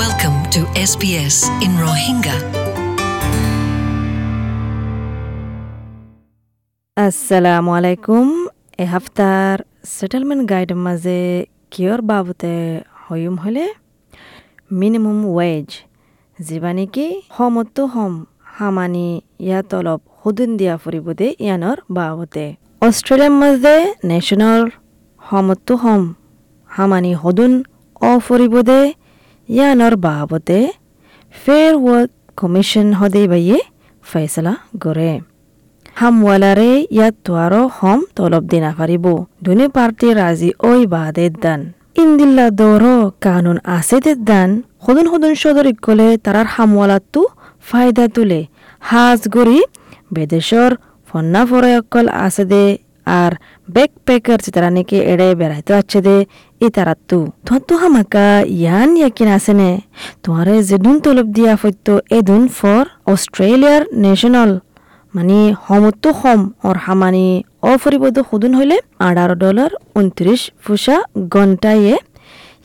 Welcome to SBS in Rohingya. আসসালামু আলাইকুম এ Haftar settlement guide মাঝে কিয়র বাবতে হয়ুম হলে? মিনিমাম ওয়েজ যিবা নেকি সমতো হম, হামানি ইয়া তলব সুদিন দিয়া ফুৰিব দে ইয়ানৰ বাবতে। অষ্ট্ৰেলিয়াৰ মাজে নেশ্যনেল সমতো হম, হামানি সদুন অ ফুৰিব দে ইয়ানৰ বাবতে ফেয়াৰ ৱৰ্ক কমিশ্যন সদায় বাইয়ে ফেচলা কৰে হামওয়ালারে ইয়াত তোয়ারো হম তলব দিনা পারিব দুনি পার্টি রাজি ওই বাদে দান ইন্দিল্লা দৌড় কানুন আছে দান সদন সদন সদরিক কলে তারার হামওয়ালাতো ফায়দা তুলে হাজ গরি বেদেশর ফন্না ফরয়কল আছে দে আর ব্যাক প্যাকার তারা নাকি এড়ে বেড়াইতে দে ই তারাত্তু তোমার তো হামাকা ইয়ান ইয়াকিন আছে নে তোমারে যেদুন তলব দিয়া ফত্য এদুন ফর অস্ট্রেলিয়ার ন্যাশনাল মানে সমতো সম অর হামানি অফরিবদ সুদুন হইলে আঠারো ডলার উনত্রিশ ফুসা ঘন্টায়ে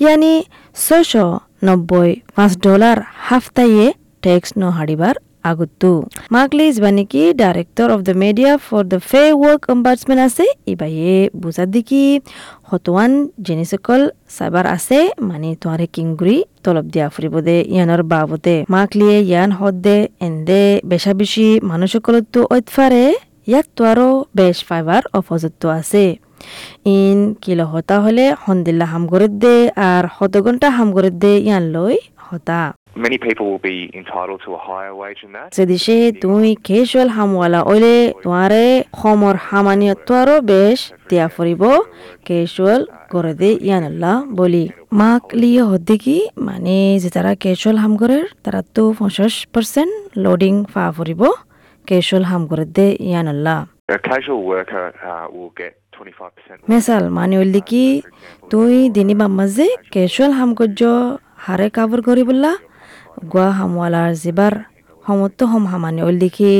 ইয়ানি ছয়শো নব্বই পাঁচ ডলার হাফতাইয়ে ট্যাক্স ন আগতো মাকলি বানিকি director of the media for the Fair Work Ombudsman আছে ইবাইয়ে বুঝার দেখি হতোয়ান জিনিসকল সাইবার আছে মানে তোমারে কিংগুৰি তলব দিয়া ফুৰিব দে ইয়ানৰ বাবতে মাকলিয়ে ইয়ান হদ দে এন্দে বেশা বেশি মানুষসকলতো ঐতফাৰে ইয়াত তো আৰু বেশ ফাইবার অপযুক্ত আছে ইন কিলো হতা হলে সন্দিল্লা হাম করে দে আর হত ঘণ্টা হাম করে দে ইয়ান লই হতা। Many people will be entitled to a higher wage than that. সেদিশে তুই কেজুয়াল হামওয়ালা ওইলে তোমারে সমর হামানিয়ত আরও বেশ দিয়া ফুরিব কেজুয়াল করে দে ইয়ানাল্লাহ বলি। মাক লিয়ে হদ্দি কি? মানে যে তারা কেজুয়াল হাম করে তারা তো পঞ্চাশ পার্সেন্ট লোডিং ফা ফুরিব কেজুয়াল হাম করে দে ইয়ানাল্লাহ। Uh, will get 25% মেসাল মানে ওইলি কি তুই দিনী বাম্মাজে কেজুয়াল হাম করজ হারে কাবর বললা গোয়া হামওয়ালার জিবার সমত্ত হম হামানি ওইল দেখি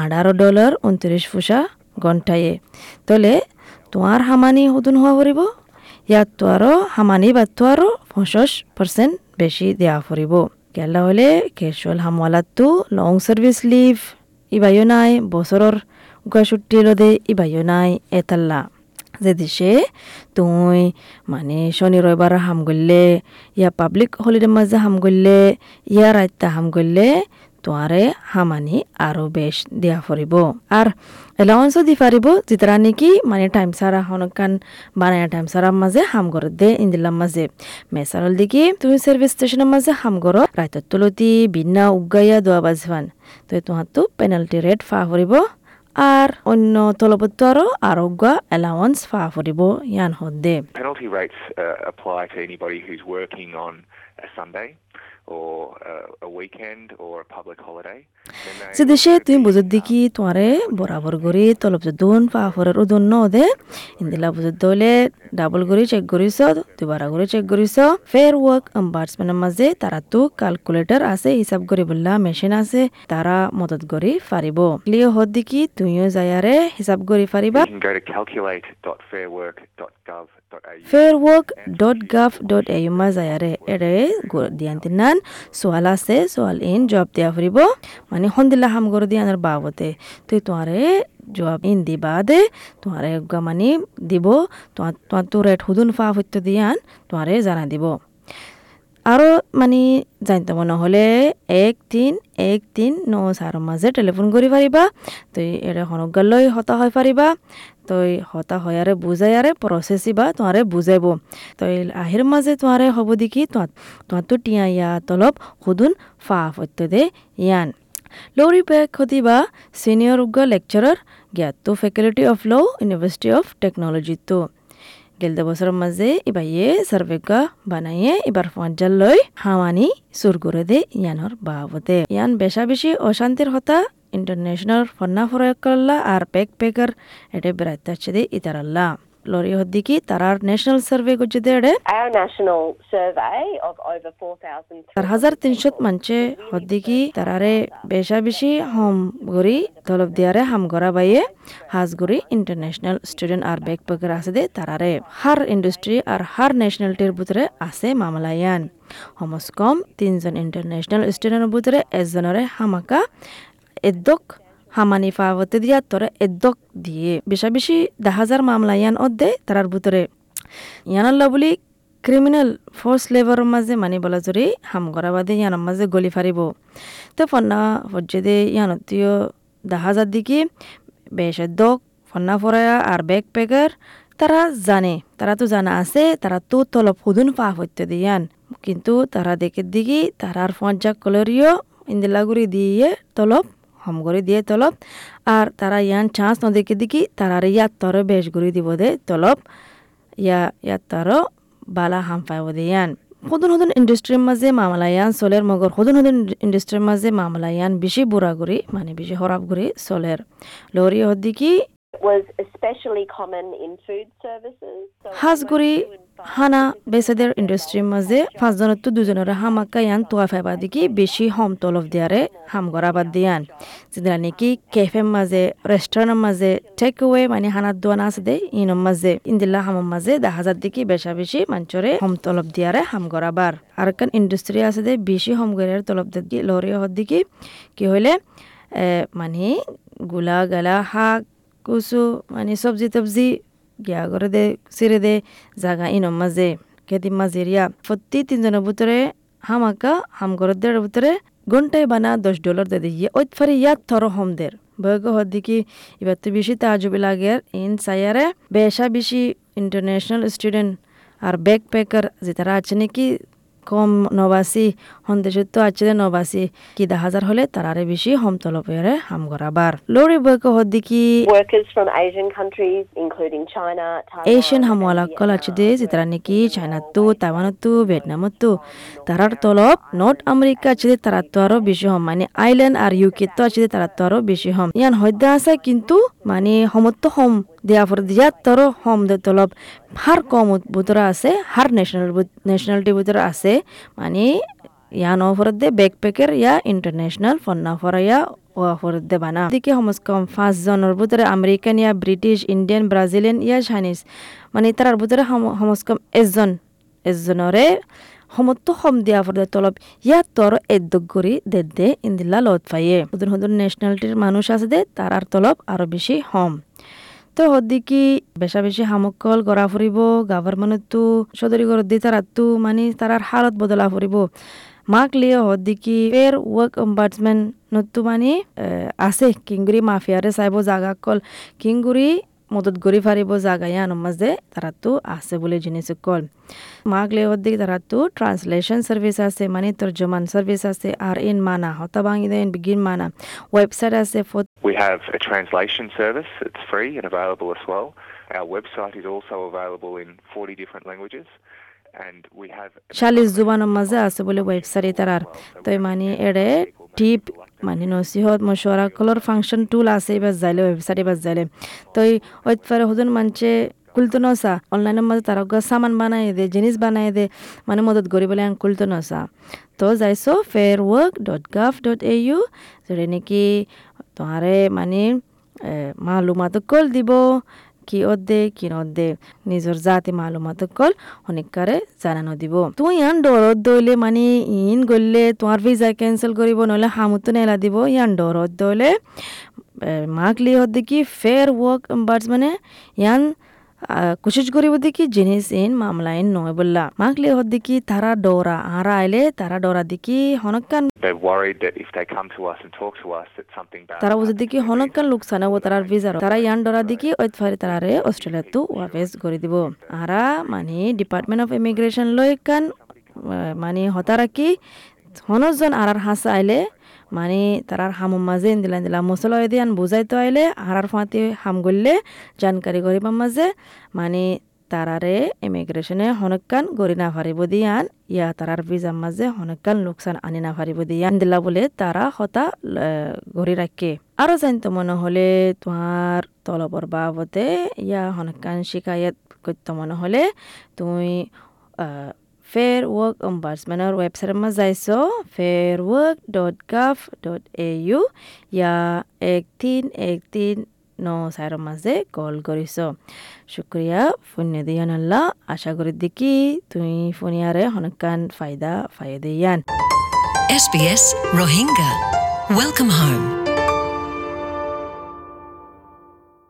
আঠারো ডলার উনত্রিশ ফুসা ঘন্টায়ে তলে তোমার হামানি সদুন হওয়া ফুরিব, ইয়াত তো আরও হামানি বা তো আরও পঞ্চাশ পার্সেন্ট বেশি দেওয়া ফুরিব। কেলা হলে কেজুয়াল হামওয়ালাতো লং সার্ভিস লিভ ইবাইও নাই বছৰৰ গোৱা ছুটি লদে ইবাইও নাই, এতাল্লা। যে দিছে তুই মানে শনি রবিবার হাম গললে ইয়া পাবলিক হলিডে মাঝে হাম গললে ইয়া রাইতা হাম গললে তোয়ারে হামানি আরও বেশ দিয়া ফুরিব আর এলাউন্সও দি পারিব, যেতারা নাকি মানে টাইম সারা হনকান বানায় টাইম সারার মাঝে হাম গর দে ইন্দিলার মাঝে। মেসারল দিকে তুমি সার্ভিস স্টেশনের মাঝে হাম গর রাইতর তুলতি, বিনা উগাইয়া দোয়া বাজফান তো তোমার তো পেনাল্টি রেট ফা ফুরিব আর অন্য তলবত্ত আরো আরোগ্য এলাউন্স ফা ফুরিব ইয়ান হদ্দে penalty rates uh, apply to anybody who's working on a Sunday Or a weekend or a public holiday. Then they- যে দেশে তুমি বুঝত দেখি তোমারে বরাবর করি তলব দুন পা ফরের উদন ন দে ইন্দিলা বুঝত দলে ডাবল করে চেক করিছ দুবারা করে চেক করিছ ফেয়ার ওয়ার্ক অম্বার্সমেন্টের মাঝে তারা তো ক্যালকুলেটর আছে হিসাব করি বললা মেশিন আছে তারা মদত করি পারিব ক্লিয় হদ দেখি তুমিও যায়ারে হিসাব করি পারিবা Fairwork.gov.au যায়ারে এৰে দিয়ান্তিনান সোয়াল আছে সোয়াল ইন জবাব দিয়া ফুৰিব মানে সন্দিলা হাম করে দিয়ানোর বাবতে তুই তোমারে জবাব ইন দিবা দে তোমারে গা মানে দিব তোমার তোমার তো রেট হুদুন ফা হইতে দিয়ান তোমারে জানা দিব আৰু মানে জানিতে মনে হ'লে এক তিন এক তিন, ন চাৰৰ মাজে টেলিফোন কৰি পাৰিবা। তই এৰে সনগালৈ হতা হৈ পাৰিবা। তই হতা হয়ারে বুজায়ারে প্রসেসিবা তোমারে বুজাইব। তই আহির মাঝে তোমারে হব দেখি তোমার তোমার তো টিয়া ইয়া তলব সুদুন ফা ফত্য দে ইয়ান। লৌরি পেক হতিবা সিনিয়র উগ্র লেকচারার জ্ঞাত faculty of law university of technology তো গেলদে বছরের মাঝে ইবাইয়ে সার্ভেগা বানাইয়ে এবার পঞ্চাল লই হাওয়ানি সুর করে দে ইয়ানোর বাবতে ইয়ান বেশা বেশি অশান্তির হতা ইন্টারন্যাশনাল ফন্না ফরয়কল্লা আর পেক পেকার এটে বেড়াইতে দে ইতারাল্লা লরি হদ্দিকি তারার national survey Our national survey of over 4,000 চার হাজার তিনশত মানছে হদ্দিকি তারারে বেশা বেশি হম গরি তলব দিয়ারে হাম গরা বাইয়ে হাজগুড়ি ইন্টারন্যাশনাল স্টুডেন্ট আর ব্যাক পেকার আছে দে তারারে হার ইন্ডাস্ট্রি আর হার ন্যাশনালিটির ভিতরে আছে মামলায়ান হমস কম তিনজন ইন্টারন্যাশনাল স্টুডেন্টের ভিতরে একজনের হামাকা এদ্দক হামানি ফাওয়াতে দিয়া তরে এদ্দক দিয়ে। বেশা বেশি দা হাজার মামলায়ান অদ্দে তারার ভিতরে। ইয়ানাল্লা বুলি ক্রিমিনাল ফোর্স লেবাৰৰ মাজে মানি বলা জৰি হাম কৰাবাদে ইয়ানৰ মাজে গলি ফাৰিব তো ফন্না ফজ্জেদে ইয়ানতীয় দাহাজার দিকে বেশাদ্দক ফন্না ফরায়া আর ব্যাগ প্যাকার তারা জানে, তারা তো জানা আছে, তারা তো তলব হুদুন পা হইতে দিয়ান। কিন্তু তারা দেখে দিকে তারার ফঞ্জা কলরিও ইন্দিলাগুড়ি দিয়ে তলব হম করে দিয়ে তলব। আর তারা ইয়ান চান্স নদেকে দিকে তারার ইয়াত তর বেশ গুড়ি দিব দে তলব। ইয়া ইয়াত তর বালা হাম পাইব দিয়ান সদন সদন ইণ্ডাষ্ট্ৰীৰ মাজে মামলায়ান চলেৰ মগৰ সদন সদন ইণ্ডাষ্ট্ৰীৰ মাজে মামলায়ান বেছি বুঢ়া কৰি মানে বেছি সৰাব কৰি চলেৰ লৰি. So হাজগুৰি হানা বেচেদের ইণ্ডাষ্ট্ৰীৰ মাজে পাঁচজনতো দুজনৰে হামাকা ইয়ান তোৱা ফেবা দিকি বেছি হম তলব দিয়াৰে হাম গৰাবাদ দিয়ান। যিদিনা নেকি কেফেৰ মাজে ৰেষ্টুৰেণ্টৰ মাজে টেক এৱে মানে হানাত দোৱান আছে দে ইনৰ মাজে ইন্দিল্লা হামৰ মাজে দেখা যাত দিকি বেচা বেছি মাঞ্চৰে হম তলব দিয়াৰে হাম গৰাবাৰ আৰু কান ইণ্ডাষ্ট্ৰী আছে দে বেছি হম গৰাৰ তলব দিকি লৰি হত দিকি কি এ, মানে গোলা গালা শাক কুচু মানে চব্জি তবজি গিয়া করে দে সিরে দে জাগা ইনম মাঝে খেদিম মাঝে রিয়া প্রতি তিনজনের ভিতরে হামাকা হাম করে দেড় ভিতরে ঘন্টায় বানা দশ ডলার দে দিয়ে ওই ফারি ইয়াত থর হম দের বয়গ হর দিকে এবার তো বেশি তাজুবি লাগে ইন সায়ারে বেশা বেশি ইন্টারন্যাশনাল স্টুডেন্ট আর ব্যাক প্যাকার যে তারা আছে নাকি কম নবাসী সন্দেশত তো আছে নবাসী। কি দা হাজার হলে তারারে বেশি হম তলপেরে হাম গরাবার লরি বয়ক China, Taiwan, এশিয়ান হামওয়ালা কল আছে দে যেতারা নাকি চাইনাতো তাইওয়ানতো ভিয়েতনামতো তারার তলব নর্থ আমেরিকা আছে দে তারা তো আরও বেশি হম মানে আইল্যান্ড আর ইউকে তো আছে দে তারা তো আরও বেশি হম ইয়ান হদ্দা আছে কিন্তু মানে সমত্ত হম দেয়া ফর দিয়া তর হম দে তলব। হার কম ভিতরে আছে, হার ন্যাশনাল ন্যাশনালিটি ভিতরে আছে। মানে ইয়ান অফরত দে ব্যাকপ্যাকের ইয়া ইন্টারন্যাশনাল ফন্না ফর ইয়া অফরত দে বানা। দিকে সমস কম পাঁচ জনের ভিতরে আমেরিকান, ইয়া ব্রিটিশ, ইন্ডিয়ান, ব্রাজিলিয়ান, ইয়া চাইনিজ। মানে তার ভিতরে সমস কম এজন এজনরে সমত্ত সম দিয়া ফলে তলব। ইয়াত তর এদ্যোগ করি দে দে ইন্দিল্লা লত পাইয়ে হুদুন হুদুন ন্যাশনালিটির মানুষ আছে দে, তারার তলব আরও বেশি হম। তো হদ্দিকি বেশা বেশি হামকল গড়া ফুরিব গভর্নমেন্টতো সদরি গর দি তারাতো মানে তারার হালত বদলা ফুরিব মাক লিয়ে হদ্দিকি ফের ওয়ার্ক অম্বার্সমেন্ট নতু মানে আছে। কিংগুৰি মাফিয়ারে চাইব জাগা কল। কিংগুৰি মদত গৰি ফাৰিব জাগা ইয়ানোর মাঝে তারাতো আছে বলে জিনিস কল মাক লিয়ে হদ্দিকি তারাতো ট্রান্সলেশন সার্ভিস আছে মানে তর্জমান সার্ভিস আছে আর ইন মানা হতা ভাঙি দেন বিগিন মানা ওয়েবসাইট আছে We have a translation service. It's free and available as well. Our website is also available in 40 different languages. চাল্লিশ জুবানৰ মাজে আছে বোলে ৱেবছাইট তাৰাৰ তই মানে এৰে টিপ মানে নচিহত মশওয়ারা কলর ফাংশন টুল আছে এবার যাইলে ৱেবছাইট এবার যাইলে তই ওই ফারে হুদুন মানছে কুলতো নসা অনলাইনের মাঝে তারা সামান বানাই দে জিনিস বানাই দে মানে মদত করি বলে কুলতো নসা তো যাইছো fair work dot gov dot A U যেটা নাকি তোমারে মানে মালুমাত কল দিব কি অদ্দে কি নদ্দে নিজর জাতি মালুমাত কল অনেককারে জানানো দিব। তুই ইয়ান ডরত দইলে মানে ইন গলে তোমার ভিসা ক্যান্সেল করিব নহলে হামুতো নেলা দিব। ইয়ান ডরত দইলে মাক লি হদ্দে কি ফেয়ার ওয়ার্ক বার্ডস মানে ইয়ান দেখি জিনিস ইন মামলা ইন নয় বললা। মাক লি হদ্দে কি তারা ডরা আরা আইলে তারা ডরা দেখি হনকান তারা বুঝে দেখি হনকান লোকসান ও তারার ভিসার তারা ইয়ান ডরা দেখি ওই ফারি তারারে অস্ট্রেলিয়া তো ওয়াপেস করে দিব। আরা মানে ডিপার্টমেন্ট অফ ইমিগ্রেশন লই কান মানে হতারা কি হনজন আরার হাসা আইলে মানে তারার হামুর মাঝে দিলাম দিলাম। মশলা দিয়ান বুঝাইতে আইলে আরার ফাঁতে হাম গললে জানকারি করিবার মাঝে মানে তারারে ইমিগ্রেশনে হনকান গড়ি না পারিব দিয়ান ইয়া তারার ভিসার মাঝে হনকান লোকসান আনি না পারিব দিয়ান দিলা বলে তারা হতা গড়ি রাখে। আরও জানতো মনে হলে তোমার তলবর বাবতে ইয়া হনকান শিকায়ত করতে মনে হলে, তুমি গাভ ডট এ ইউ ইয়া এক তিন এক তিন ন চাইর মাঝে কল কৰিছ শুক্রিয়া ফোনে দিয়ান আল্লাহ আশা করি দেখি তুমি ফোনিয়ারে হনকান ফায়দা ফায়দে ইয়ান SBS Rohingya. Welcome home.